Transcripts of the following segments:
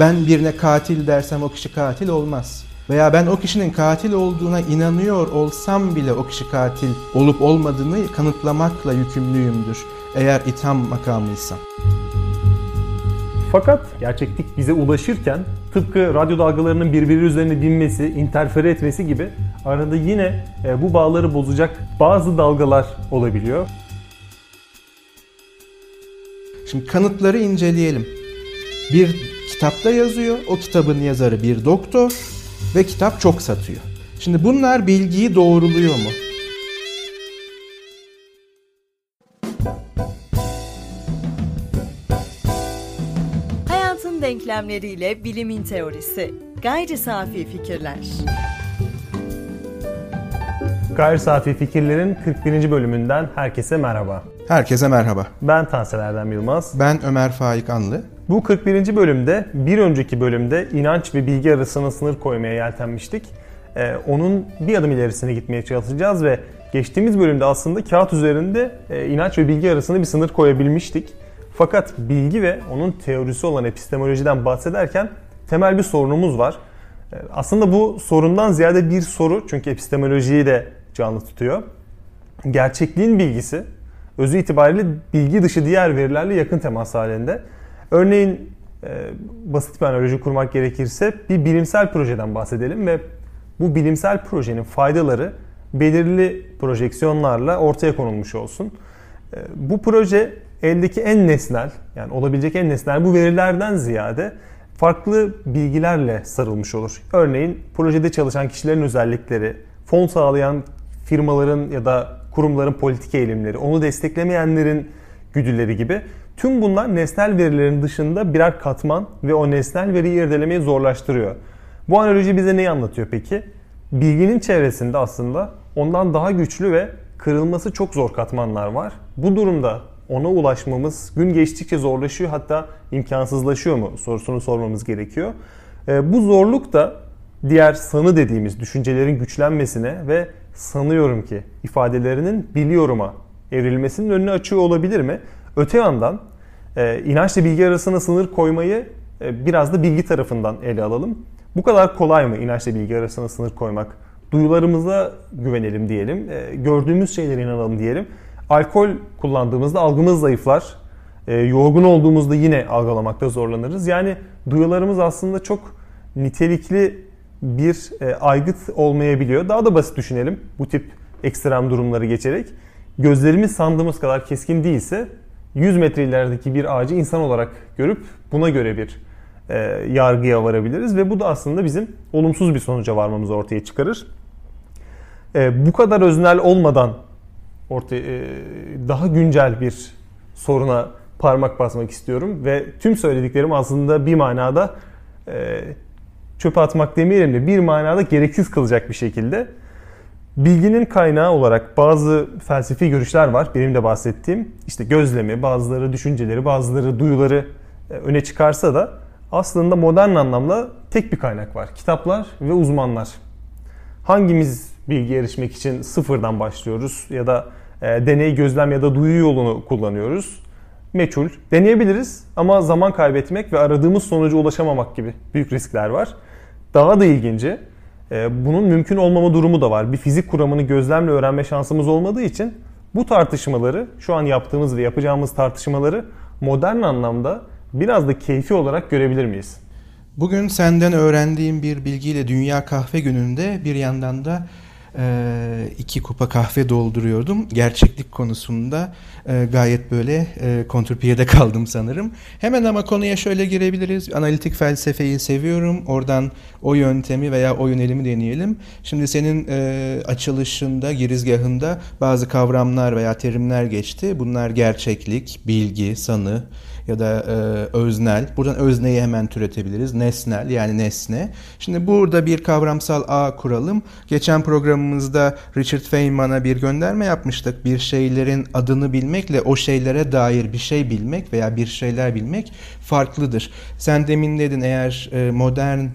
Ben birine katil dersem o kişi katil olmaz. Veya ben o kişinin katil olduğuna inanıyor olsam bile o kişi katil olup olmadığını kanıtlamakla yükümlüyümdür. Eğer itham makamıysam. Fakat gerçeklik bize ulaşırken tıpkı radyo dalgalarının birbiri üzerine binmesi, interfere etmesi gibi arada yine e, bu bağları bozacak bazı dalgalar olabiliyor. Şimdi kanıtları inceleyelim. Bir kitapta yazıyor, o kitabın yazarı bir doktor ve kitap çok satıyor. Şimdi bunlar bilgiyi doğruluyor mu? Hayatın denklemleriyle bilimin teorisi. Gayri safi fikirler. Gayri Safi Fikirlerin 41. bölümünden herkese merhaba. Herkese merhaba. Ben Tansel Erdem Yılmaz. Ben Ömer Faik Anlı. Bu 41. bölümde bir önceki bölümde inanç ve bilgi arasına sınır koymaya yeltenmiştik. Ee, onun bir adım ilerisine gitmeye çalışacağız ve geçtiğimiz bölümde aslında kağıt üzerinde e, inanç ve bilgi arasında bir sınır koyabilmiştik. Fakat bilgi ve onun teorisi olan epistemolojiden bahsederken temel bir sorunumuz var. Ee, aslında bu sorundan ziyade bir soru çünkü epistemolojiyi de canlı tutuyor. Gerçekliğin bilgisi özü itibariyle bilgi dışı diğer verilerle yakın temas halinde. Örneğin e, basit bir analoji kurmak gerekirse bir bilimsel projeden bahsedelim ve bu bilimsel projenin faydaları belirli projeksiyonlarla ortaya konulmuş olsun. E, bu proje eldeki en nesnel yani olabilecek en nesnel bu verilerden ziyade farklı bilgilerle sarılmış olur. Örneğin projede çalışan kişilerin özellikleri, fon sağlayan firmaların ya da kurumların politik eğilimleri, onu desteklemeyenlerin güdüleri gibi tüm bunlar nesnel verilerin dışında birer katman ve o nesnel veriyi irdelemeyi zorlaştırıyor. Bu analoji bize neyi anlatıyor peki? Bilginin çevresinde aslında ondan daha güçlü ve kırılması çok zor katmanlar var. Bu durumda ona ulaşmamız gün geçtikçe zorlaşıyor hatta imkansızlaşıyor mu sorusunu sormamız gerekiyor. Bu zorluk da diğer sanı dediğimiz düşüncelerin güçlenmesine ve sanıyorum ki ifadelerinin biliyorum'a evrilmesinin önünü açıyor olabilir mi? Öte yandan e, inançla bilgi arasına sınır koymayı e, biraz da bilgi tarafından ele alalım. Bu kadar kolay mı inançla bilgi arasına sınır koymak? Duyularımıza güvenelim diyelim, e, gördüğümüz şeylere inanalım diyelim. Alkol kullandığımızda algımız zayıflar, e, yorgun olduğumuzda yine algılamakta zorlanırız. Yani duyularımız aslında çok nitelikli bir e, aygıt olmayabiliyor. Daha da basit düşünelim bu tip ekstrem durumları geçerek. Gözlerimiz sandığımız kadar keskin değilse 100 metre ilerideki bir ağacı insan olarak görüp buna göre bir e, yargıya varabiliriz ve bu da aslında bizim olumsuz bir sonuca varmamızı ortaya çıkarır. E, bu kadar öznel olmadan ortaya e, daha güncel bir soruna parmak basmak istiyorum ve tüm söylediklerim aslında bir manada e, çöpe atmak demeyelim de bir manada gereksiz kılacak bir şekilde bilginin kaynağı olarak bazı felsefi görüşler var. Benim de bahsettiğim işte gözlemi, bazıları düşünceleri, bazıları duyuları e, öne çıkarsa da aslında modern anlamda tek bir kaynak var. Kitaplar ve uzmanlar. Hangimiz bilgi erişmek için sıfırdan başlıyoruz ya da e, deney, gözlem ya da duyu yolunu kullanıyoruz? Meçhul. Deneyebiliriz ama zaman kaybetmek ve aradığımız sonuca ulaşamamak gibi büyük riskler var. Daha da ilginci bunun mümkün olmama durumu da var. Bir fizik kuramını gözlemle öğrenme şansımız olmadığı için bu tartışmaları, şu an yaptığımız ve yapacağımız tartışmaları modern anlamda biraz da keyfi olarak görebilir miyiz? Bugün senden öğrendiğim bir bilgiyle Dünya Kahve Günü'nde bir yandan da e, iki kupa kahve dolduruyordum. Gerçeklik konusunda e, gayet böyle e, kontrpiyede kaldım sanırım. Hemen ama konuya şöyle girebiliriz. Analitik felsefeyi seviyorum. Oradan o yöntemi veya o yönelimi deneyelim. Şimdi senin e, açılışında, girizgahında bazı kavramlar veya terimler geçti. Bunlar gerçeklik, bilgi, sanı, ya da e, öznel. Buradan özneyi hemen türetebiliriz. Nesnel yani nesne. Şimdi burada bir kavramsal ağ kuralım. Geçen programımızda Richard Feynman'a bir gönderme yapmıştık. Bir şeylerin adını bilmekle o şeylere dair bir şey bilmek veya bir şeyler bilmek farklıdır. Sen demin dedin eğer e, modern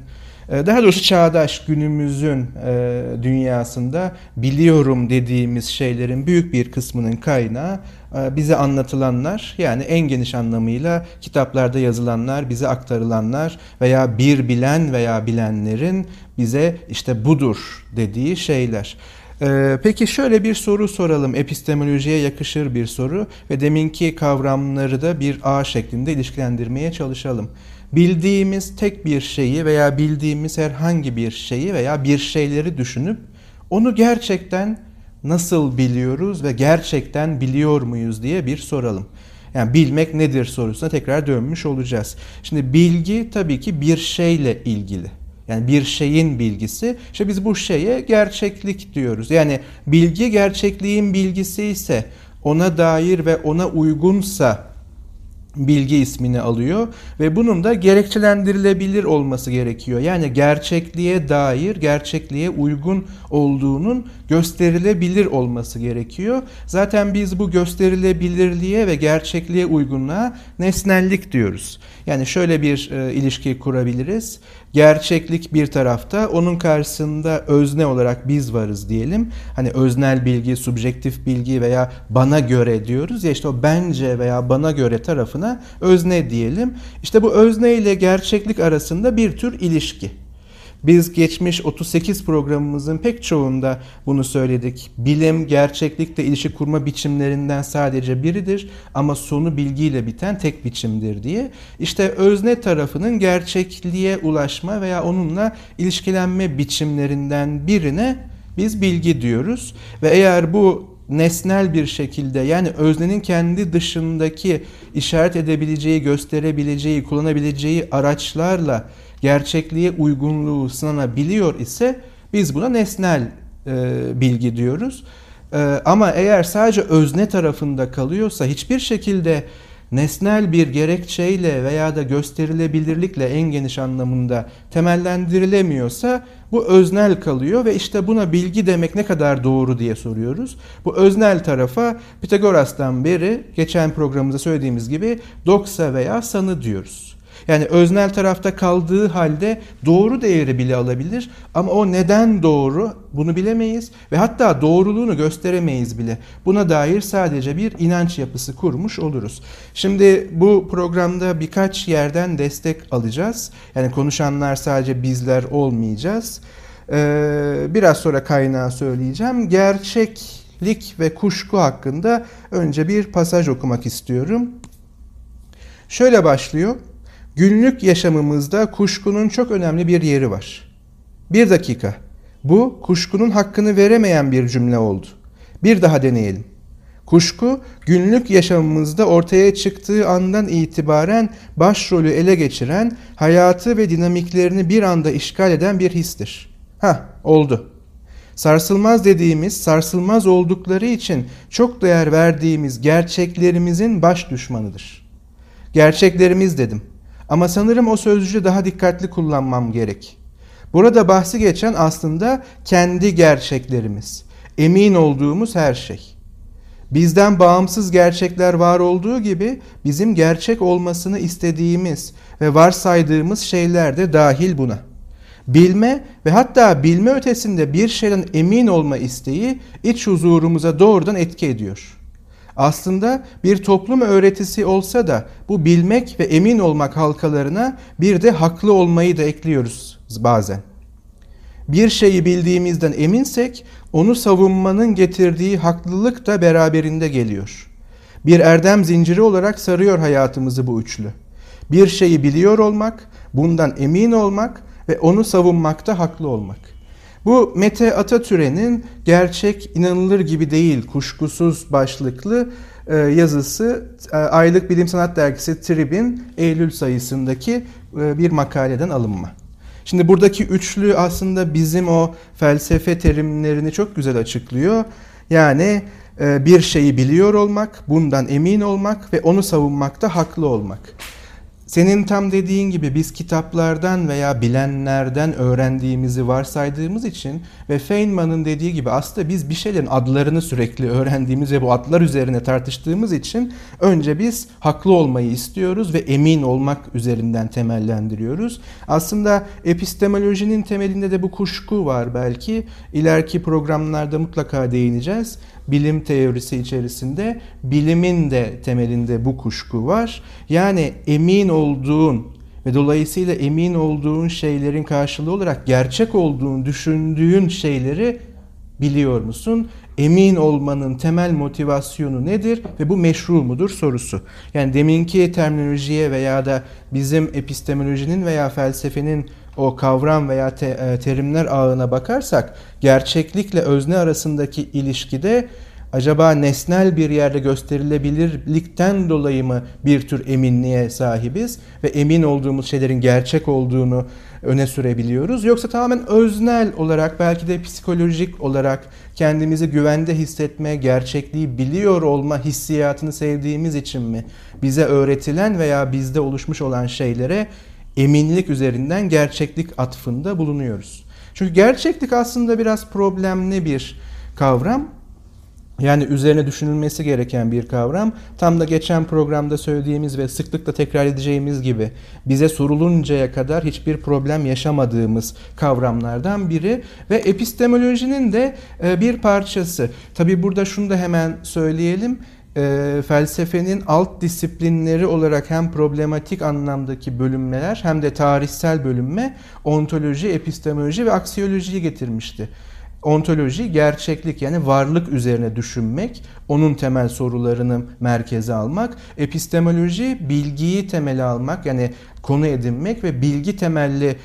daha doğrusu çağdaş günümüzün e, dünyasında biliyorum dediğimiz şeylerin büyük bir kısmının kaynağı e, bize anlatılanlar yani en geniş anlamıyla kitaplarda yazılanlar, bize aktarılanlar veya bir bilen veya bilenlerin bize işte budur dediği şeyler. Ee, peki şöyle bir soru soralım. Epistemolojiye yakışır bir soru ve deminki kavramları da bir ağ şeklinde ilişkilendirmeye çalışalım. Bildiğimiz tek bir şeyi veya bildiğimiz herhangi bir şeyi veya bir şeyleri düşünüp onu gerçekten nasıl biliyoruz ve gerçekten biliyor muyuz diye bir soralım. Yani bilmek nedir sorusuna tekrar dönmüş olacağız. Şimdi bilgi tabii ki bir şeyle ilgili. Yani bir şeyin bilgisi. İşte biz bu şeye gerçeklik diyoruz. Yani bilgi gerçekliğin bilgisi ise ona dair ve ona uygunsa bilgi ismini alıyor ve bunun da gerekçelendirilebilir olması gerekiyor. Yani gerçekliğe dair, gerçekliğe uygun olduğunun gösterilebilir olması gerekiyor. Zaten biz bu gösterilebilirliğe ve gerçekliğe uygunluğa nesnellik diyoruz. Yani şöyle bir e, ilişki kurabiliriz. Gerçeklik bir tarafta, onun karşısında özne olarak biz varız diyelim. Hani öznel bilgi, subjektif bilgi veya bana göre diyoruz ya işte o bence veya bana göre tarafına özne diyelim. İşte bu özne ile gerçeklik arasında bir tür ilişki. Biz geçmiş 38 programımızın pek çoğunda bunu söyledik. Bilim gerçeklikle ilişki kurma biçimlerinden sadece biridir ama sonu bilgiyle biten tek biçimdir diye. İşte özne tarafının gerçekliğe ulaşma veya onunla ilişkilenme biçimlerinden birine biz bilgi diyoruz ve eğer bu nesnel bir şekilde yani öznenin kendi dışındaki işaret edebileceği, gösterebileceği, kullanabileceği araçlarla gerçekliğe uygunluğu sınanabiliyor ise biz buna nesnel e, bilgi diyoruz. E, ama eğer sadece özne tarafında kalıyorsa hiçbir şekilde nesnel bir gerekçeyle veya da gösterilebilirlikle en geniş anlamında temellendirilemiyorsa bu öznel kalıyor ve işte buna bilgi demek ne kadar doğru diye soruyoruz. Bu öznel tarafa Pitagoras'tan beri geçen programımızda söylediğimiz gibi doksa veya sanı diyoruz. Yani öznel tarafta kaldığı halde doğru değeri bile alabilir ama o neden doğru bunu bilemeyiz ve hatta doğruluğunu gösteremeyiz bile. Buna dair sadece bir inanç yapısı kurmuş oluruz. Şimdi bu programda birkaç yerden destek alacağız. Yani konuşanlar sadece bizler olmayacağız. Ee, biraz sonra kaynağı söyleyeceğim. Gerçeklik ve kuşku hakkında önce bir pasaj okumak istiyorum. Şöyle başlıyor. Günlük yaşamımızda kuşkunun çok önemli bir yeri var. Bir dakika. Bu kuşkunun hakkını veremeyen bir cümle oldu. Bir daha deneyelim. Kuşku günlük yaşamımızda ortaya çıktığı andan itibaren başrolü ele geçiren, hayatı ve dinamiklerini bir anda işgal eden bir histir. Ha, oldu. Sarsılmaz dediğimiz, sarsılmaz oldukları için çok değer verdiğimiz gerçeklerimizin baş düşmanıdır. Gerçeklerimiz dedim. Ama sanırım o sözcüğü daha dikkatli kullanmam gerek. Burada bahsi geçen aslında kendi gerçeklerimiz, emin olduğumuz her şey. Bizden bağımsız gerçekler var olduğu gibi bizim gerçek olmasını istediğimiz ve varsaydığımız şeyler de dahil buna. Bilme ve hatta bilme ötesinde bir şeyden emin olma isteği iç huzurumuza doğrudan etki ediyor. Aslında bir toplum öğretisi olsa da bu bilmek ve emin olmak halkalarına bir de haklı olmayı da ekliyoruz bazen. Bir şeyi bildiğimizden eminsek onu savunmanın getirdiği haklılık da beraberinde geliyor. Bir erdem zinciri olarak sarıyor hayatımızı bu üçlü. Bir şeyi biliyor olmak, bundan emin olmak ve onu savunmakta haklı olmak. Bu Mete Atatürk'ün gerçek inanılır gibi değil kuşkusuz başlıklı e, yazısı e, Aylık Bilim Sanat Dergisi Trib'in Eylül sayısındaki e, bir makaleden alınma. Şimdi buradaki üçlü aslında bizim o felsefe terimlerini çok güzel açıklıyor. Yani bir şeyi biliyor olmak, bundan emin olmak ve onu savunmakta haklı olmak. Senin tam dediğin gibi biz kitaplardan veya bilenlerden öğrendiğimizi varsaydığımız için ve Feynman'ın dediği gibi aslında biz bir şeylerin adlarını sürekli öğrendiğimiz ve bu adlar üzerine tartıştığımız için önce biz haklı olmayı istiyoruz ve emin olmak üzerinden temellendiriyoruz. Aslında epistemolojinin temelinde de bu kuşku var belki. İleriki programlarda mutlaka değineceğiz bilim teorisi içerisinde bilimin de temelinde bu kuşku var. Yani emin olduğun ve dolayısıyla emin olduğun şeylerin karşılığı olarak gerçek olduğunu düşündüğün şeyleri biliyor musun? Emin olmanın temel motivasyonu nedir ve bu meşru mudur sorusu. Yani deminki terminolojiye veya da bizim epistemolojinin veya felsefenin o kavram veya te, e, terimler ağına bakarsak gerçeklikle özne arasındaki ilişkide acaba nesnel bir yerde gösterilebilirlikten dolayı mı bir tür eminliğe sahibiz ve emin olduğumuz şeylerin gerçek olduğunu öne sürebiliyoruz? Yoksa tamamen öznel olarak belki de psikolojik olarak kendimizi güvende hissetme, gerçekliği biliyor olma hissiyatını sevdiğimiz için mi bize öğretilen veya bizde oluşmuş olan şeylere eminlik üzerinden gerçeklik atfında bulunuyoruz. Çünkü gerçeklik aslında biraz problemli bir kavram. Yani üzerine düşünülmesi gereken bir kavram. Tam da geçen programda söylediğimiz ve sıklıkla tekrar edeceğimiz gibi bize soruluncaya kadar hiçbir problem yaşamadığımız kavramlardan biri ve epistemolojinin de e, bir parçası. Tabi burada şunu da hemen söyleyelim e, felsefenin alt disiplinleri olarak hem problematik anlamdaki bölünmeler hem de tarihsel bölünme ontoloji, epistemoloji ve aksiyolojiyi getirmişti. Ontoloji gerçeklik yani varlık üzerine düşünmek, onun temel sorularını merkeze almak. Epistemoloji bilgiyi temele almak yani konu edinmek ve bilgi temelli e,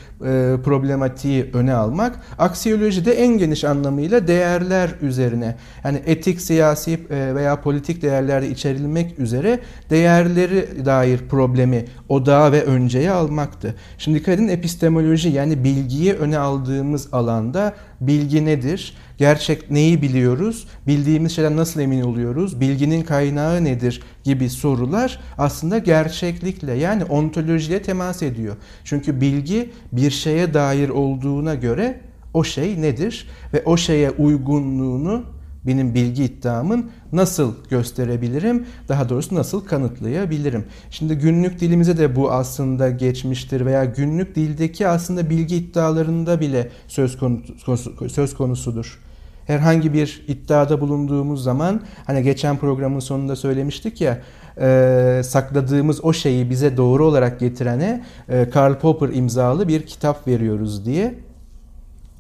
problematiği öne almak. Aksiyoloji de en geniş anlamıyla değerler üzerine yani etik, siyasi e, veya politik değerlerde içerilmek üzere değerleri dair problemi odağa ve önceye almaktı. Şimdi dikkat edin epistemoloji yani bilgiyi öne aldığımız alanda bilgi nedir? Gerçek neyi biliyoruz? Bildiğimiz şeyden nasıl emin oluyoruz? Bilginin kaynağı nedir? gibi sorular aslında gerçeklikle yani ontolojiye temas ediyor. Çünkü bilgi bir şeye dair olduğuna göre o şey nedir ve o şeye uygunluğunu benim bilgi iddiamın nasıl gösterebilirim? Daha doğrusu nasıl kanıtlayabilirim? Şimdi günlük dilimize de bu aslında geçmiştir veya günlük dildeki aslında bilgi iddialarında bile söz konusu, söz konusudur herhangi bir iddiada bulunduğumuz zaman hani geçen programın sonunda söylemiştik ya e, sakladığımız o şeyi bize doğru olarak getirene e, Karl Popper imzalı bir kitap veriyoruz diye.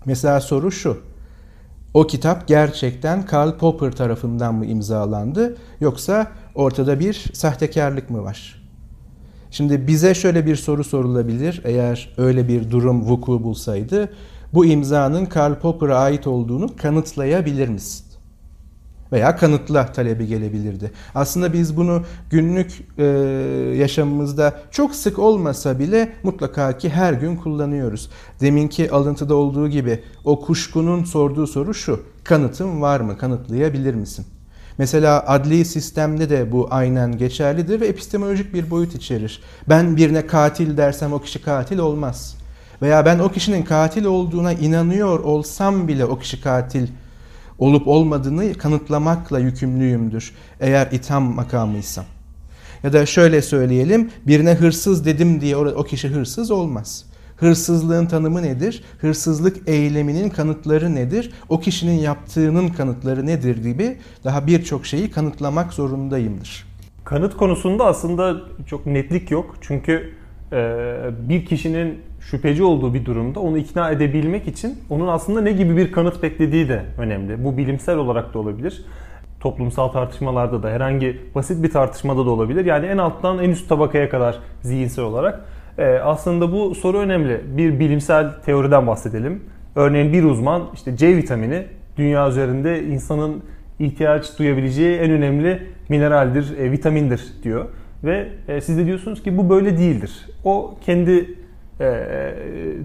Mesela soru şu. O kitap gerçekten Karl Popper tarafından mı imzalandı yoksa ortada bir sahtekarlık mı var? Şimdi bize şöyle bir soru sorulabilir eğer öyle bir durum vuku bulsaydı bu imzanın Karl Popper'a ait olduğunu kanıtlayabilir misin? Veya kanıtla talebi gelebilirdi. Aslında biz bunu günlük e, yaşamımızda çok sık olmasa bile mutlaka ki her gün kullanıyoruz. Deminki alıntıda olduğu gibi o kuşkunun sorduğu soru şu. Kanıtın var mı? Kanıtlayabilir misin? Mesela adli sistemde de bu aynen geçerlidir ve epistemolojik bir boyut içerir. Ben birine katil dersem o kişi katil olmaz. Veya ben o kişinin katil olduğuna inanıyor olsam bile o kişi katil olup olmadığını kanıtlamakla yükümlüyümdür eğer itham makamıysam. Ya da şöyle söyleyelim birine hırsız dedim diye o kişi hırsız olmaz. Hırsızlığın tanımı nedir? Hırsızlık eyleminin kanıtları nedir? O kişinin yaptığının kanıtları nedir gibi daha birçok şeyi kanıtlamak zorundayımdır. Kanıt konusunda aslında çok netlik yok. Çünkü bir kişinin şüpheci olduğu bir durumda onu ikna edebilmek için onun aslında ne gibi bir kanıt beklediği de önemli. Bu bilimsel olarak da olabilir. Toplumsal tartışmalarda da herhangi basit bir tartışmada da olabilir. Yani en alttan en üst tabakaya kadar zihinsel olarak. Ee, aslında bu soru önemli. Bir bilimsel teoriden bahsedelim. Örneğin bir uzman işte C vitamini dünya üzerinde insanın ihtiyaç duyabileceği en önemli mineraldir, e, vitamindir diyor. Ve e, siz de diyorsunuz ki bu böyle değildir. O kendi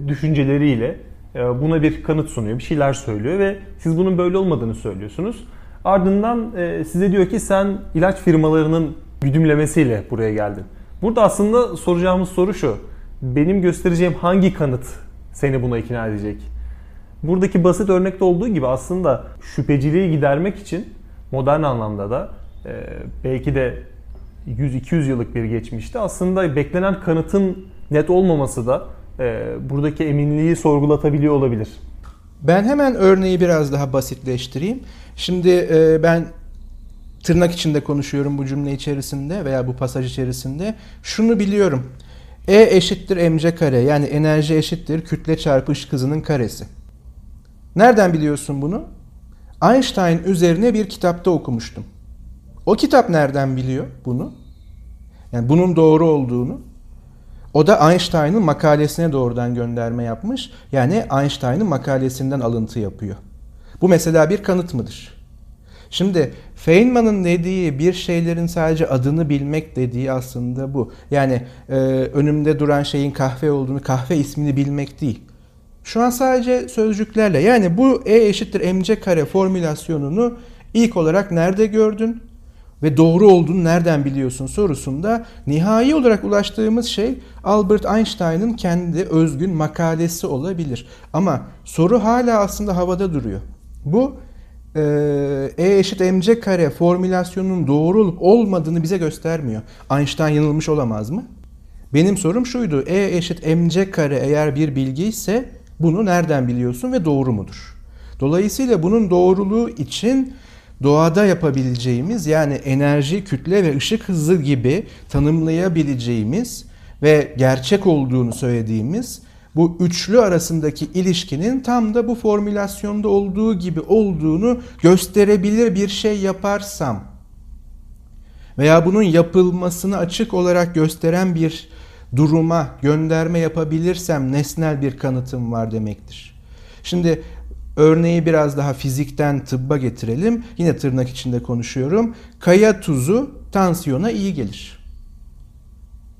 düşünceleriyle e, buna bir kanıt sunuyor, bir şeyler söylüyor ve siz bunun böyle olmadığını söylüyorsunuz. Ardından e, size diyor ki sen ilaç firmalarının güdümlemesiyle buraya geldin. Burada aslında soracağımız soru şu. Benim göstereceğim hangi kanıt seni buna ikna edecek? Buradaki basit örnekte olduğu gibi aslında şüpheciliği gidermek için modern anlamda da e, belki de 100-200 yıllık bir geçmişte aslında beklenen kanıtın net olmaması da e, buradaki eminliği sorgulatabiliyor olabilir. Ben hemen örneği biraz daha basitleştireyim. Şimdi e, ben tırnak içinde konuşuyorum bu cümle içerisinde veya bu pasaj içerisinde. Şunu biliyorum. E eşittir mc kare yani enerji eşittir kütle çarpı ışık hızının karesi. Nereden biliyorsun bunu? Einstein üzerine bir kitapta okumuştum. O kitap nereden biliyor bunu? Yani bunun doğru olduğunu. O da Einstein'ın makalesine doğrudan gönderme yapmış. Yani Einstein'ın makalesinden alıntı yapıyor. Bu mesela bir kanıt mıdır? Şimdi Feynman'ın dediği bir şeylerin sadece adını bilmek dediği aslında bu. Yani e, önümde duran şeyin kahve olduğunu, kahve ismini bilmek değil. Şu an sadece sözcüklerle yani bu E eşittir mc kare formülasyonunu ilk olarak nerede gördün ve doğru olduğunu nereden biliyorsun sorusunda nihai olarak ulaştığımız şey Albert Einstein'ın kendi özgün makalesi olabilir. Ama soru hala aslında havada duruyor. Bu E eşit mc kare formülasyonunun doğru olup olmadığını bize göstermiyor. Einstein yanılmış olamaz mı? Benim sorum şuydu. E eşit mc kare eğer bir bilgi ise bunu nereden biliyorsun ve doğru mudur? Dolayısıyla bunun doğruluğu için doğada yapabileceğimiz yani enerji, kütle ve ışık hızı gibi tanımlayabileceğimiz ve gerçek olduğunu söylediğimiz bu üçlü arasındaki ilişkinin tam da bu formülasyonda olduğu gibi olduğunu gösterebilir bir şey yaparsam veya bunun yapılmasını açık olarak gösteren bir duruma gönderme yapabilirsem nesnel bir kanıtım var demektir. Şimdi örneği biraz daha fizikten tıbba getirelim. Yine tırnak içinde konuşuyorum. Kaya tuzu tansiyona iyi gelir.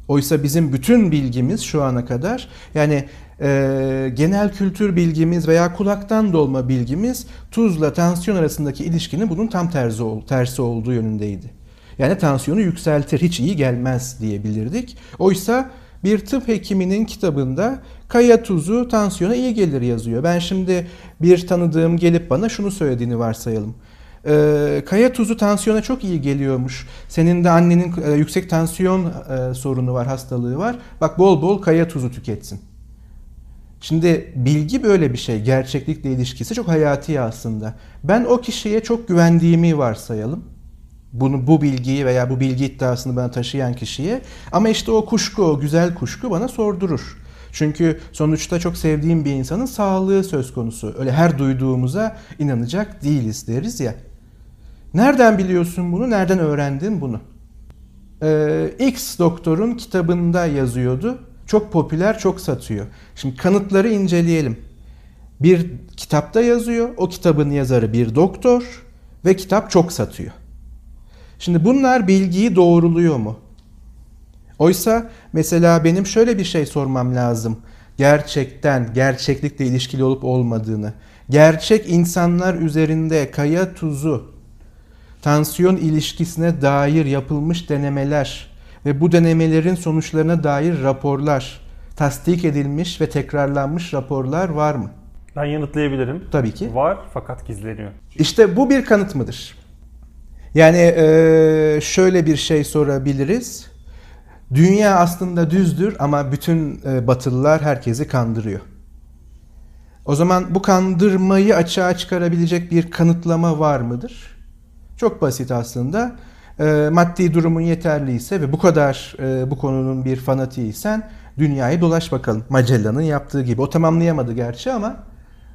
Oysa bizim bütün bilgimiz şu ana kadar yani e, genel kültür bilgimiz veya kulaktan dolma bilgimiz tuzla tansiyon arasındaki ilişkinin bunun tam tersi, tersi olduğu yönündeydi. Yani tansiyonu yükseltir, hiç iyi gelmez diyebilirdik. Oysa bir tıp hekiminin kitabında kaya tuzu tansiyona iyi gelir yazıyor. Ben şimdi bir tanıdığım gelip bana şunu söylediğini varsayalım. Ee, kaya tuzu tansiyona çok iyi geliyormuş. Senin de annenin e, yüksek tansiyon e, sorunu var, hastalığı var. Bak bol bol kaya tuzu tüketsin. Şimdi bilgi böyle bir şey. Gerçeklikle ilişkisi çok hayati aslında. Ben o kişiye çok güvendiğimi varsayalım bunu bu bilgiyi veya bu bilgi iddiasını bana taşıyan kişiye ama işte o kuşku, o güzel kuşku bana sordurur. Çünkü sonuçta çok sevdiğim bir insanın sağlığı söz konusu. Öyle her duyduğumuza inanacak değiliz deriz ya. Nereden biliyorsun bunu? Nereden öğrendin bunu? Ee, X doktorun kitabında yazıyordu. Çok popüler, çok satıyor. Şimdi kanıtları inceleyelim. Bir kitapta yazıyor. O kitabın yazarı bir doktor ve kitap çok satıyor. Şimdi bunlar bilgiyi doğruluyor mu? Oysa mesela benim şöyle bir şey sormam lazım. Gerçekten, gerçeklikle ilişkili olup olmadığını. Gerçek insanlar üzerinde kaya tuzu, tansiyon ilişkisine dair yapılmış denemeler ve bu denemelerin sonuçlarına dair raporlar, tasdik edilmiş ve tekrarlanmış raporlar var mı? Ben yanıtlayabilirim. Tabii ki. Var fakat gizleniyor. İşte bu bir kanıt mıdır? Yani e, şöyle bir şey sorabiliriz. Dünya aslında düzdür ama bütün e, batılılar herkesi kandırıyor. O zaman bu kandırmayı açığa çıkarabilecek bir kanıtlama var mıdır? Çok basit aslında. E, maddi durumun yeterliyse ve bu kadar bu konunun bir fanatiysen dünyayı dolaş bakalım. Magellan'ın yaptığı gibi. O tamamlayamadı gerçi ama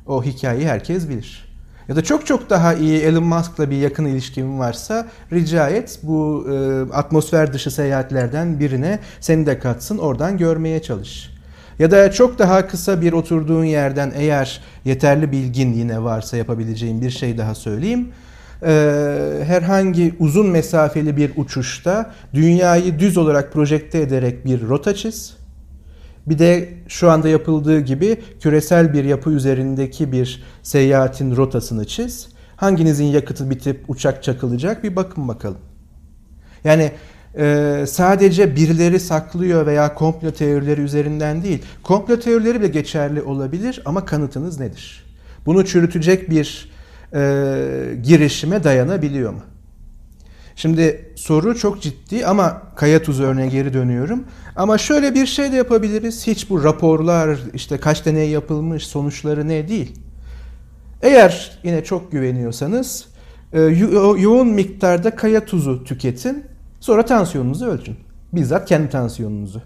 o hikayeyi herkes bilir. Ya da çok çok daha iyi Elon Musk'la bir yakın ilişkin varsa rica et bu e, atmosfer dışı seyahatlerden birine seni de katsın oradan görmeye çalış. Ya da çok daha kısa bir oturduğun yerden eğer yeterli bilgin yine varsa yapabileceğin bir şey daha söyleyeyim. Ee, herhangi uzun mesafeli bir uçuşta dünyayı düz olarak projekte ederek bir rota çiz bir de şu anda yapıldığı gibi küresel bir yapı üzerindeki bir seyahatin rotasını çiz. Hanginizin yakıtı bitip uçak çakılacak bir bakın bakalım. Yani e, sadece birileri saklıyor veya komplo teorileri üzerinden değil. Komplo teorileri bile geçerli olabilir ama kanıtınız nedir? Bunu çürütecek bir e, girişime dayanabiliyor mu? Şimdi soru çok ciddi ama kaya tuzu örneğe geri dönüyorum. Ama şöyle bir şey de yapabiliriz. Hiç bu raporlar işte kaç deney yapılmış sonuçları ne değil. Eğer yine çok güveniyorsanız e, yo- yoğun miktarda kaya tuzu tüketin. Sonra tansiyonunuzu ölçün. Bizzat kendi tansiyonunuzu.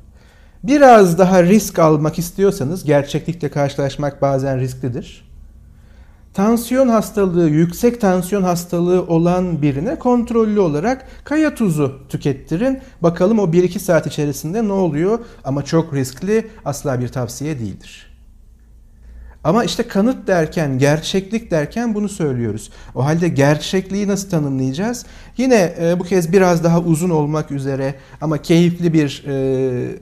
Biraz daha risk almak istiyorsanız gerçeklikle karşılaşmak bazen risklidir. Tansiyon hastalığı, yüksek tansiyon hastalığı olan birine kontrollü olarak kaya tuzu tükettirin. Bakalım o 1-2 saat içerisinde ne oluyor? Ama çok riskli, asla bir tavsiye değildir. Ama işte kanıt derken, gerçeklik derken bunu söylüyoruz. O halde gerçekliği nasıl tanımlayacağız? Yine e, bu kez biraz daha uzun olmak üzere ama keyifli bir e,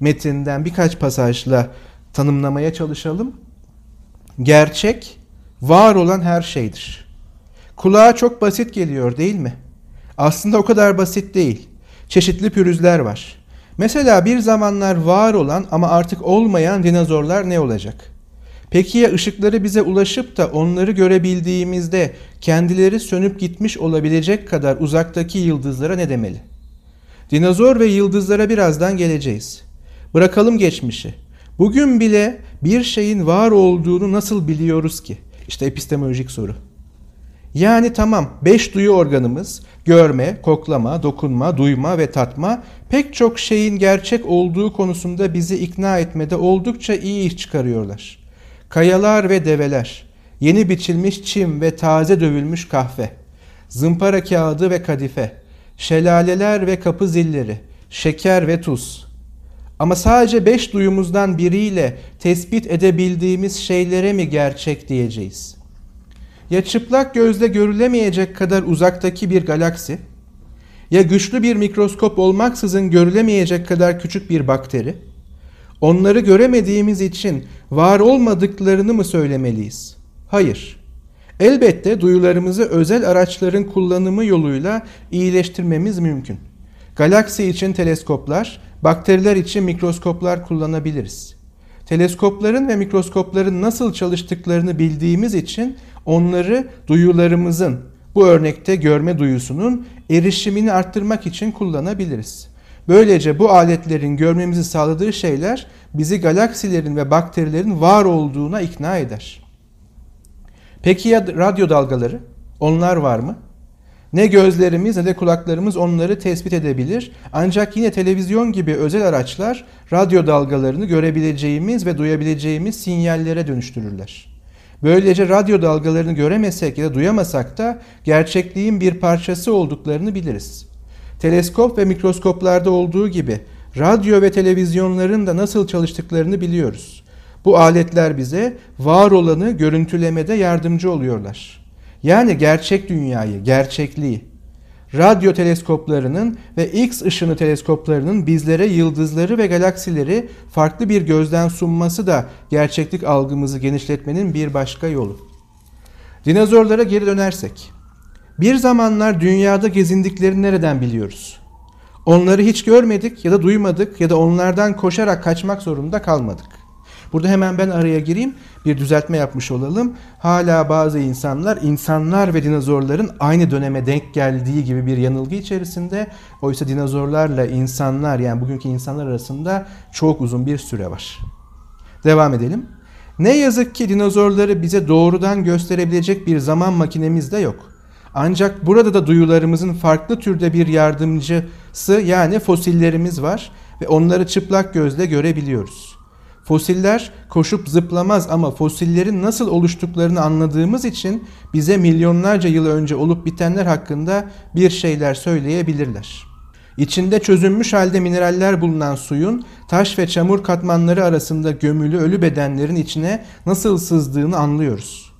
metinden birkaç pasajla tanımlamaya çalışalım. Gerçek, var olan her şeydir. Kulağa çok basit geliyor değil mi? Aslında o kadar basit değil. Çeşitli pürüzler var. Mesela bir zamanlar var olan ama artık olmayan dinozorlar ne olacak? Peki ya ışıkları bize ulaşıp da onları görebildiğimizde kendileri sönüp gitmiş olabilecek kadar uzaktaki yıldızlara ne demeli? Dinozor ve yıldızlara birazdan geleceğiz. Bırakalım geçmişi. Bugün bile bir şeyin var olduğunu nasıl biliyoruz ki? İşte epistemolojik soru. Yani tamam beş duyu organımız görme, koklama, dokunma, duyma ve tatma pek çok şeyin gerçek olduğu konusunda bizi ikna etmede oldukça iyi iş çıkarıyorlar. Kayalar ve develer, yeni biçilmiş çim ve taze dövülmüş kahve, zımpara kağıdı ve kadife, şelaleler ve kapı zilleri, şeker ve tuz. Ama sadece beş duyumuzdan biriyle tespit edebildiğimiz şeylere mi gerçek diyeceğiz? Ya çıplak gözle görülemeyecek kadar uzaktaki bir galaksi, ya güçlü bir mikroskop olmaksızın görülemeyecek kadar küçük bir bakteri, onları göremediğimiz için var olmadıklarını mı söylemeliyiz? Hayır. Elbette duyularımızı özel araçların kullanımı yoluyla iyileştirmemiz mümkün. Galaksi için teleskoplar, bakteriler için mikroskoplar kullanabiliriz. Teleskopların ve mikroskopların nasıl çalıştıklarını bildiğimiz için onları duyularımızın, bu örnekte görme duyusunun erişimini arttırmak için kullanabiliriz. Böylece bu aletlerin görmemizi sağladığı şeyler bizi galaksilerin ve bakterilerin var olduğuna ikna eder. Peki ya radyo dalgaları? Onlar var mı? Ne gözlerimiz ne de kulaklarımız onları tespit edebilir. Ancak yine televizyon gibi özel araçlar radyo dalgalarını görebileceğimiz ve duyabileceğimiz sinyallere dönüştürürler. Böylece radyo dalgalarını göremesek ya da duyamasak da gerçekliğin bir parçası olduklarını biliriz. Teleskop ve mikroskoplarda olduğu gibi radyo ve televizyonların da nasıl çalıştıklarını biliyoruz. Bu aletler bize var olanı görüntülemede yardımcı oluyorlar. Yani gerçek dünyayı, gerçekliği. Radyo teleskoplarının ve X ışını teleskoplarının bizlere yıldızları ve galaksileri farklı bir gözden sunması da gerçeklik algımızı genişletmenin bir başka yolu. Dinozorlara geri dönersek. Bir zamanlar dünyada gezindiklerini nereden biliyoruz? Onları hiç görmedik ya da duymadık ya da onlardan koşarak kaçmak zorunda kalmadık. Burada hemen ben araya gireyim bir düzeltme yapmış olalım. Hala bazı insanlar insanlar ve dinozorların aynı döneme denk geldiği gibi bir yanılgı içerisinde. Oysa dinozorlarla insanlar yani bugünkü insanlar arasında çok uzun bir süre var. Devam edelim. Ne yazık ki dinozorları bize doğrudan gösterebilecek bir zaman makinemiz de yok. Ancak burada da duyularımızın farklı türde bir yardımcısı yani fosillerimiz var ve onları çıplak gözle görebiliyoruz. Fosiller koşup zıplamaz ama fosillerin nasıl oluştuklarını anladığımız için bize milyonlarca yıl önce olup bitenler hakkında bir şeyler söyleyebilirler. İçinde çözünmüş halde mineraller bulunan suyun taş ve çamur katmanları arasında gömülü ölü bedenlerin içine nasıl sızdığını anlıyoruz.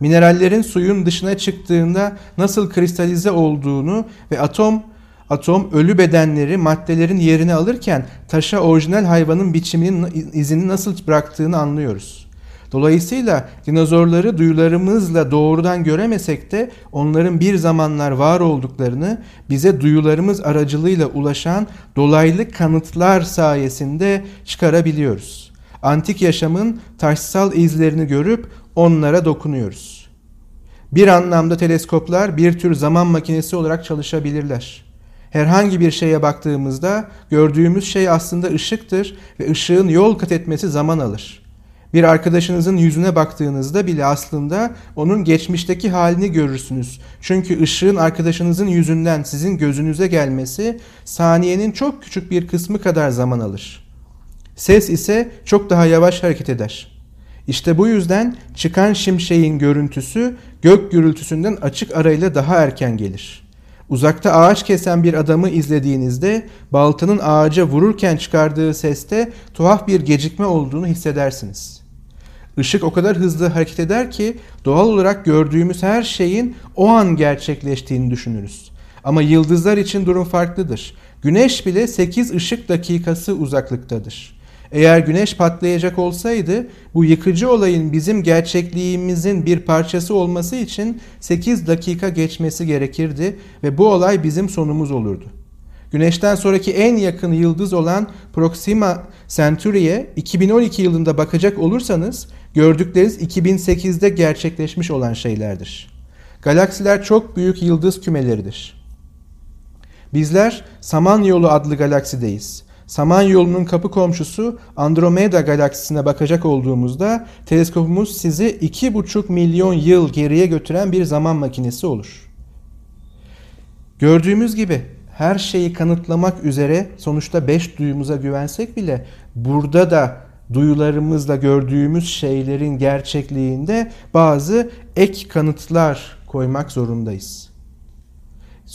Minerallerin suyun dışına çıktığında nasıl kristalize olduğunu ve atom Atom ölü bedenleri maddelerin yerini alırken taşa orijinal hayvanın biçiminin izini nasıl bıraktığını anlıyoruz. Dolayısıyla dinozorları duyularımızla doğrudan göremesek de onların bir zamanlar var olduklarını bize duyularımız aracılığıyla ulaşan dolaylı kanıtlar sayesinde çıkarabiliyoruz. Antik yaşamın taşsal izlerini görüp onlara dokunuyoruz. Bir anlamda teleskoplar bir tür zaman makinesi olarak çalışabilirler. Herhangi bir şeye baktığımızda gördüğümüz şey aslında ışıktır ve ışığın yol kat etmesi zaman alır. Bir arkadaşınızın yüzüne baktığınızda bile aslında onun geçmişteki halini görürsünüz. Çünkü ışığın arkadaşınızın yüzünden sizin gözünüze gelmesi saniyenin çok küçük bir kısmı kadar zaman alır. Ses ise çok daha yavaş hareket eder. İşte bu yüzden çıkan şimşeğin görüntüsü gök gürültüsünden açık arayla daha erken gelir. Uzakta ağaç kesen bir adamı izlediğinizde baltanın ağaca vururken çıkardığı seste tuhaf bir gecikme olduğunu hissedersiniz. Işık o kadar hızlı hareket eder ki doğal olarak gördüğümüz her şeyin o an gerçekleştiğini düşünürüz. Ama yıldızlar için durum farklıdır. Güneş bile 8 ışık dakikası uzaklıktadır. Eğer güneş patlayacak olsaydı bu yıkıcı olayın bizim gerçekliğimizin bir parçası olması için 8 dakika geçmesi gerekirdi ve bu olay bizim sonumuz olurdu. Güneşten sonraki en yakın yıldız olan Proxima Centauri'ye 2012 yılında bakacak olursanız gördükleriniz 2008'de gerçekleşmiş olan şeylerdir. Galaksiler çok büyük yıldız kümeleridir. Bizler Samanyolu adlı galaksideyiz. Samanyolu'nun kapı komşusu Andromeda galaksisine bakacak olduğumuzda teleskopumuz sizi 2,5 milyon yıl geriye götüren bir zaman makinesi olur. Gördüğümüz gibi her şeyi kanıtlamak üzere sonuçta beş duyumuza güvensek bile burada da duyularımızla gördüğümüz şeylerin gerçekliğinde bazı ek kanıtlar koymak zorundayız.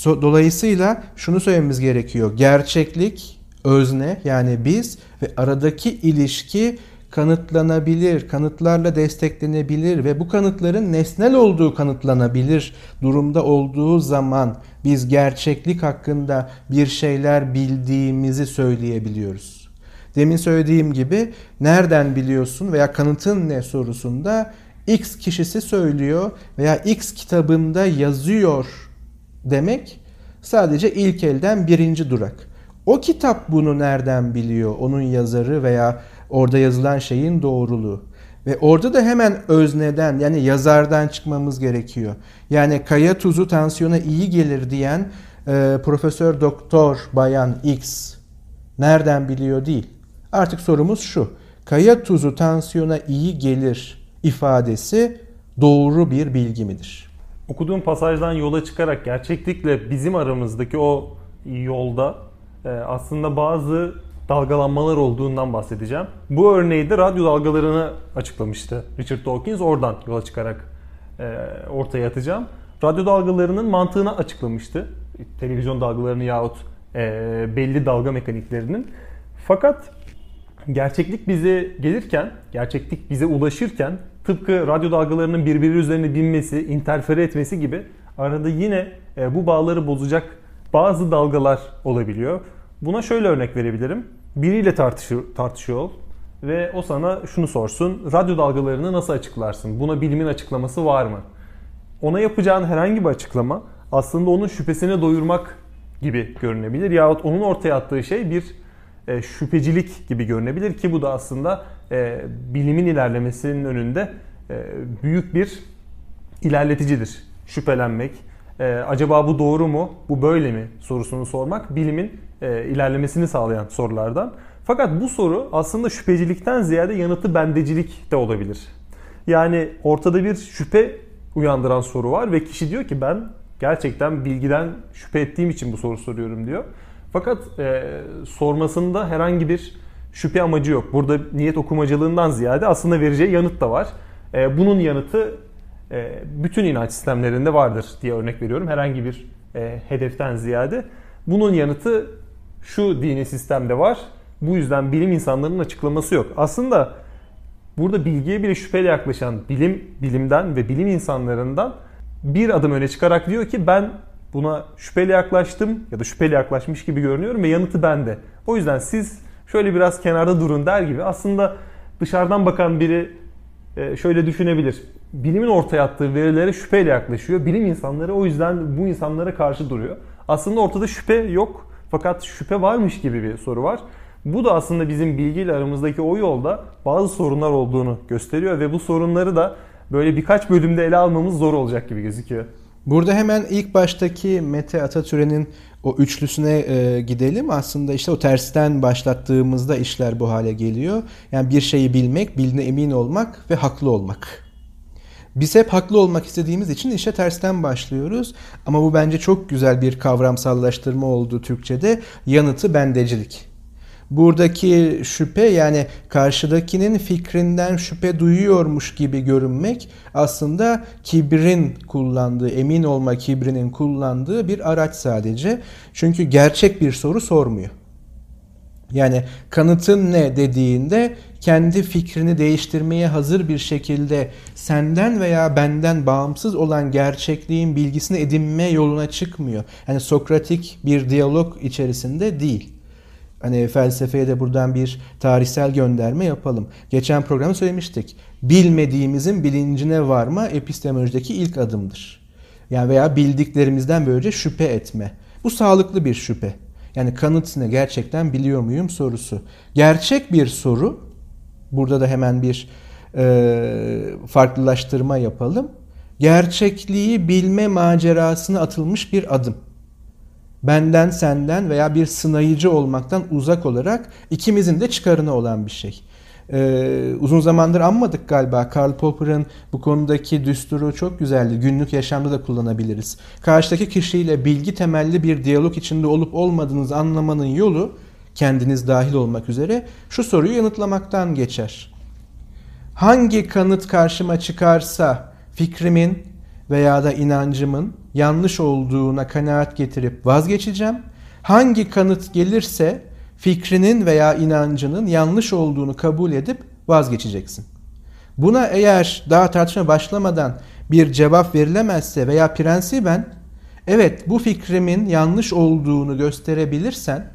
Dolayısıyla şunu söylememiz gerekiyor. Gerçeklik özne yani biz ve aradaki ilişki kanıtlanabilir, kanıtlarla desteklenebilir ve bu kanıtların nesnel olduğu kanıtlanabilir durumda olduğu zaman biz gerçeklik hakkında bir şeyler bildiğimizi söyleyebiliyoruz. Demin söylediğim gibi nereden biliyorsun veya kanıtın ne sorusunda X kişisi söylüyor veya X kitabında yazıyor demek sadece ilk elden birinci durak. O kitap bunu nereden biliyor? Onun yazarı veya orada yazılan şeyin doğruluğu. Ve orada da hemen özneden yani yazardan çıkmamız gerekiyor. Yani kaya tuzu tansiyona iyi gelir diyen e, Profesör Doktor Bayan X nereden biliyor değil. Artık sorumuz şu. Kaya tuzu tansiyona iyi gelir ifadesi doğru bir bilgi midir? Okuduğum pasajdan yola çıkarak gerçeklikle bizim aramızdaki o yolda aslında bazı dalgalanmalar olduğundan bahsedeceğim. Bu örneği de radyo dalgalarını açıklamıştı Richard Dawkins. Oradan yola çıkarak e, ortaya atacağım. Radyo dalgalarının mantığını açıklamıştı. Televizyon dalgalarını yahut e, belli dalga mekaniklerinin. Fakat gerçeklik bize gelirken, gerçeklik bize ulaşırken tıpkı radyo dalgalarının birbiri üzerine binmesi, interfere etmesi gibi arada yine e, bu bağları bozacak bazı dalgalar olabiliyor. Buna şöyle örnek verebilirim. Biriyle tartışıyor, tartışıyor ve o sana şunu sorsun. Radyo dalgalarını nasıl açıklarsın? Buna bilimin açıklaması var mı? Ona yapacağın herhangi bir açıklama aslında onun şüphesini doyurmak gibi görünebilir. Yahut onun ortaya attığı şey bir e, şüphecilik gibi görünebilir ki bu da aslında e, bilimin ilerlemesinin önünde e, büyük bir ilerleticidir. Şüphelenmek, e, acaba bu doğru mu, bu böyle mi sorusunu sormak bilimin e, ilerlemesini sağlayan sorulardan. Fakat bu soru aslında şüphecilikten ziyade yanıtı bendecilik de olabilir. Yani ortada bir şüphe uyandıran soru var ve kişi diyor ki ben gerçekten bilgiden şüphe ettiğim için bu soru soruyorum diyor. Fakat e, sormasında herhangi bir şüphe amacı yok. Burada niyet okumacılığından ziyade aslında vereceği yanıt da var. E, bunun yanıtı bütün inanç sistemlerinde vardır diye örnek veriyorum. Herhangi bir e, hedeften ziyade. Bunun yanıtı şu dini sistemde var. Bu yüzden bilim insanlarının açıklaması yok. Aslında burada bilgiye bile şüpheyle yaklaşan bilim bilimden ve bilim insanlarından bir adım öne çıkarak diyor ki ben buna şüpheyle yaklaştım ya da şüpheyle yaklaşmış gibi görünüyorum ve yanıtı bende. O yüzden siz şöyle biraz kenarda durun der gibi aslında dışarıdan bakan biri e, şöyle düşünebilir. Bilimin ortaya attığı verilere şüpheyle yaklaşıyor. Bilim insanları o yüzden bu insanlara karşı duruyor. Aslında ortada şüphe yok fakat şüphe varmış gibi bir soru var. Bu da aslında bizim bilgiyle aramızdaki o yolda bazı sorunlar olduğunu gösteriyor ve bu sorunları da böyle birkaç bölümde ele almamız zor olacak gibi gözüküyor. Burada hemen ilk baştaki Mete Atatürk'ün o üçlüsüne e, gidelim. Aslında işte o tersten başlattığımızda işler bu hale geliyor. Yani bir şeyi bilmek, biline emin olmak ve haklı olmak. Biz hep haklı olmak istediğimiz için işe tersten başlıyoruz. Ama bu bence çok güzel bir kavramsallaştırma oldu Türkçe'de. Yanıtı bendecilik. Buradaki şüphe yani karşıdakinin fikrinden şüphe duyuyormuş gibi görünmek aslında kibrin kullandığı, emin olma kibrinin kullandığı bir araç sadece. Çünkü gerçek bir soru sormuyor. Yani kanıtın ne dediğinde kendi fikrini değiştirmeye hazır bir şekilde senden veya benden bağımsız olan gerçekliğin bilgisini edinme yoluna çıkmıyor. Yani Sokratik bir diyalog içerisinde değil. Hani felsefeye de buradan bir tarihsel gönderme yapalım. Geçen programda söylemiştik. Bilmediğimizin bilincine varma epistemolojideki ilk adımdır. Yani veya bildiklerimizden böylece şüphe etme. Bu sağlıklı bir şüphe. Yani kanıt ne gerçekten biliyor muyum sorusu. Gerçek bir soru. Burada da hemen bir e, farklılaştırma yapalım. Gerçekliği bilme macerasına atılmış bir adım benden senden veya bir sınayıcı olmaktan uzak olarak ikimizin de çıkarına olan bir şey. Ee, uzun zamandır anmadık galiba. Karl Popper'ın bu konudaki düsturu çok güzeldi. Günlük yaşamda da kullanabiliriz. Karşıdaki kişiyle bilgi temelli bir diyalog içinde olup olmadığınızı anlamanın yolu kendiniz dahil olmak üzere şu soruyu yanıtlamaktan geçer. Hangi kanıt karşıma çıkarsa fikrimin veya da inancımın yanlış olduğuna kanaat getirip vazgeçeceğim. Hangi kanıt gelirse fikrinin veya inancının yanlış olduğunu kabul edip vazgeçeceksin. Buna eğer daha tartışma başlamadan bir cevap verilemezse veya prensiben evet bu fikrimin yanlış olduğunu gösterebilirsen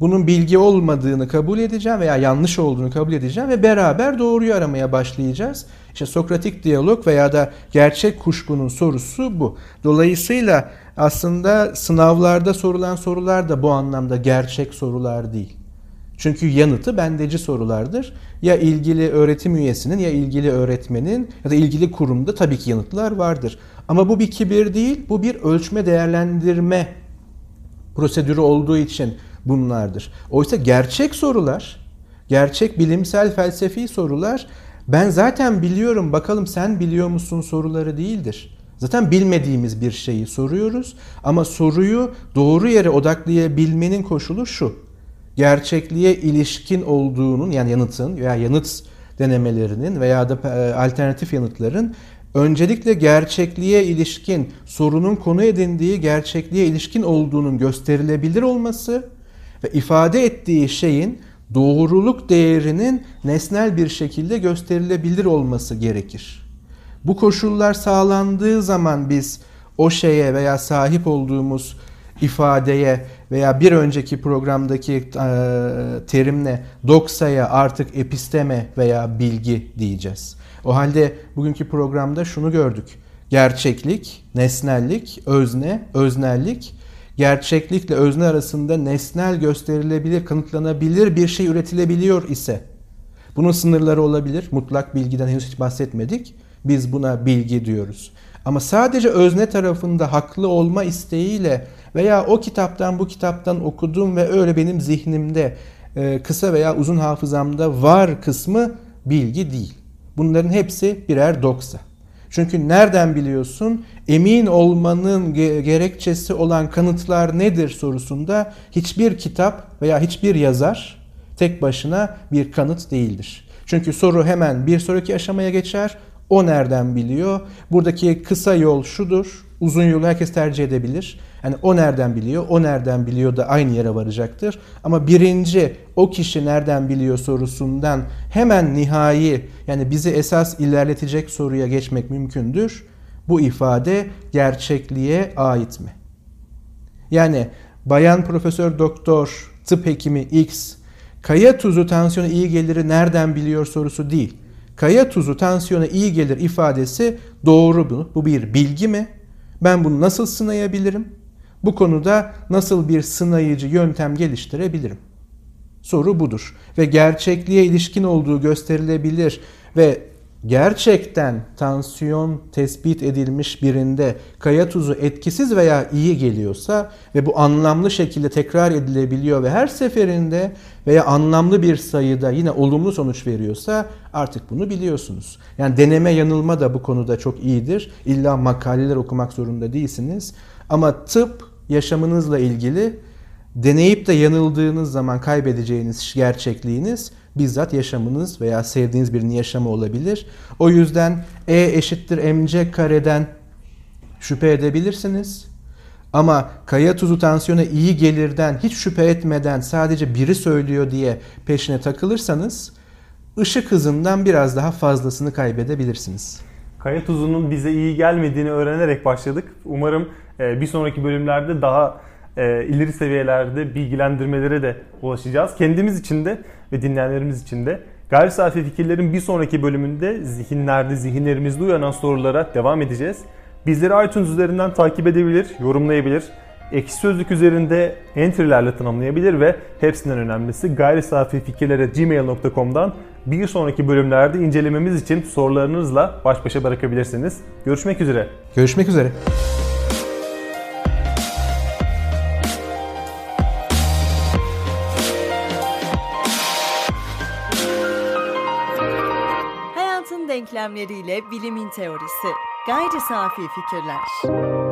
bunun bilgi olmadığını kabul edeceğim veya yanlış olduğunu kabul edeceğim ve beraber doğruyu aramaya başlayacağız. İşte Sokratik diyalog veya da gerçek kuşkunun sorusu bu. Dolayısıyla aslında sınavlarda sorulan sorular da bu anlamda gerçek sorular değil. Çünkü yanıtı bendeci sorulardır. Ya ilgili öğretim üyesinin ya ilgili öğretmenin ya da ilgili kurumda tabii ki yanıtlar vardır. Ama bu bir kibir değil, bu bir ölçme değerlendirme prosedürü olduğu için bunlardır. Oysa gerçek sorular, gerçek bilimsel felsefi sorular ben zaten biliyorum bakalım sen biliyor musun soruları değildir. Zaten bilmediğimiz bir şeyi soruyoruz ama soruyu doğru yere odaklayabilmenin koşulu şu. Gerçekliğe ilişkin olduğunun yani yanıtın veya yanıt denemelerinin veya da e, alternatif yanıtların öncelikle gerçekliğe ilişkin sorunun konu edindiği gerçekliğe ilişkin olduğunun gösterilebilir olması ve ifade ettiği şeyin doğruluk değerinin nesnel bir şekilde gösterilebilir olması gerekir. Bu koşullar sağlandığı zaman biz o şeye veya sahip olduğumuz ifadeye veya bir önceki programdaki e, terimle doksaya artık episteme veya bilgi diyeceğiz. O halde bugünkü programda şunu gördük. Gerçeklik, nesnellik, özne, öznellik gerçeklikle özne arasında nesnel gösterilebilir, kanıtlanabilir bir şey üretilebiliyor ise bunun sınırları olabilir. Mutlak bilgiden henüz hiç bahsetmedik. Biz buna bilgi diyoruz. Ama sadece özne tarafında haklı olma isteğiyle veya o kitaptan bu kitaptan okudum ve öyle benim zihnimde e, kısa veya uzun hafızamda var kısmı bilgi değil. Bunların hepsi birer doksa. Çünkü nereden biliyorsun? Emin olmanın gerekçesi olan kanıtlar nedir sorusunda hiçbir kitap veya hiçbir yazar tek başına bir kanıt değildir. Çünkü soru hemen bir sonraki aşamaya geçer. O nereden biliyor? Buradaki kısa yol şudur. Uzun yolu herkes tercih edebilir. Yani o nereden biliyor, o nereden biliyor da aynı yere varacaktır. Ama birinci o kişi nereden biliyor sorusundan hemen nihai yani bizi esas ilerletecek soruya geçmek mümkündür. Bu ifade gerçekliğe ait mi? Yani bayan profesör doktor tıp hekimi X kaya tuzu tansiyonu iyi geliri nereden biliyor sorusu değil. Kaya tuzu tansiyona iyi gelir ifadesi doğru mu? Bu bir bilgi mi? Ben bunu nasıl sınayabilirim? Bu konuda nasıl bir sınayıcı yöntem geliştirebilirim? Soru budur. Ve gerçekliğe ilişkin olduğu gösterilebilir ve gerçekten tansiyon tespit edilmiş birinde kaya tuzu etkisiz veya iyi geliyorsa ve bu anlamlı şekilde tekrar edilebiliyor ve her seferinde veya anlamlı bir sayıda yine olumlu sonuç veriyorsa artık bunu biliyorsunuz. Yani deneme yanılma da bu konuda çok iyidir. İlla makaleler okumak zorunda değilsiniz. Ama tıp yaşamınızla ilgili deneyip de yanıldığınız zaman kaybedeceğiniz gerçekliğiniz bizzat yaşamınız veya sevdiğiniz birinin yaşamı olabilir. O yüzden E eşittir mc kareden şüphe edebilirsiniz. Ama kaya tuzu tansiyona iyi gelirden hiç şüphe etmeden sadece biri söylüyor diye peşine takılırsanız ışık hızından biraz daha fazlasını kaybedebilirsiniz. Kaya tuzunun bize iyi gelmediğini öğrenerek başladık. Umarım e, bir sonraki bölümlerde daha e, ileri seviyelerde bilgilendirmelere de ulaşacağız. Kendimiz için de ve dinleyenlerimiz için de. Gayri safi fikirlerin bir sonraki bölümünde zihinlerde, zihinlerimizde uyanan sorulara devam edeceğiz. Bizleri iTunes üzerinden takip edebilir, yorumlayabilir. Ekşi Sözlük üzerinde entry'lerle tanımlayabilir ve hepsinden önemlisi gayri safi fikirlere gmail.com'dan bir sonraki bölümlerde incelememiz için sorularınızla baş başa bırakabilirsiniz. Görüşmek üzere. Görüşmek üzere. Denklemleriyle bilimin teorisi. Gayri safi fikirler.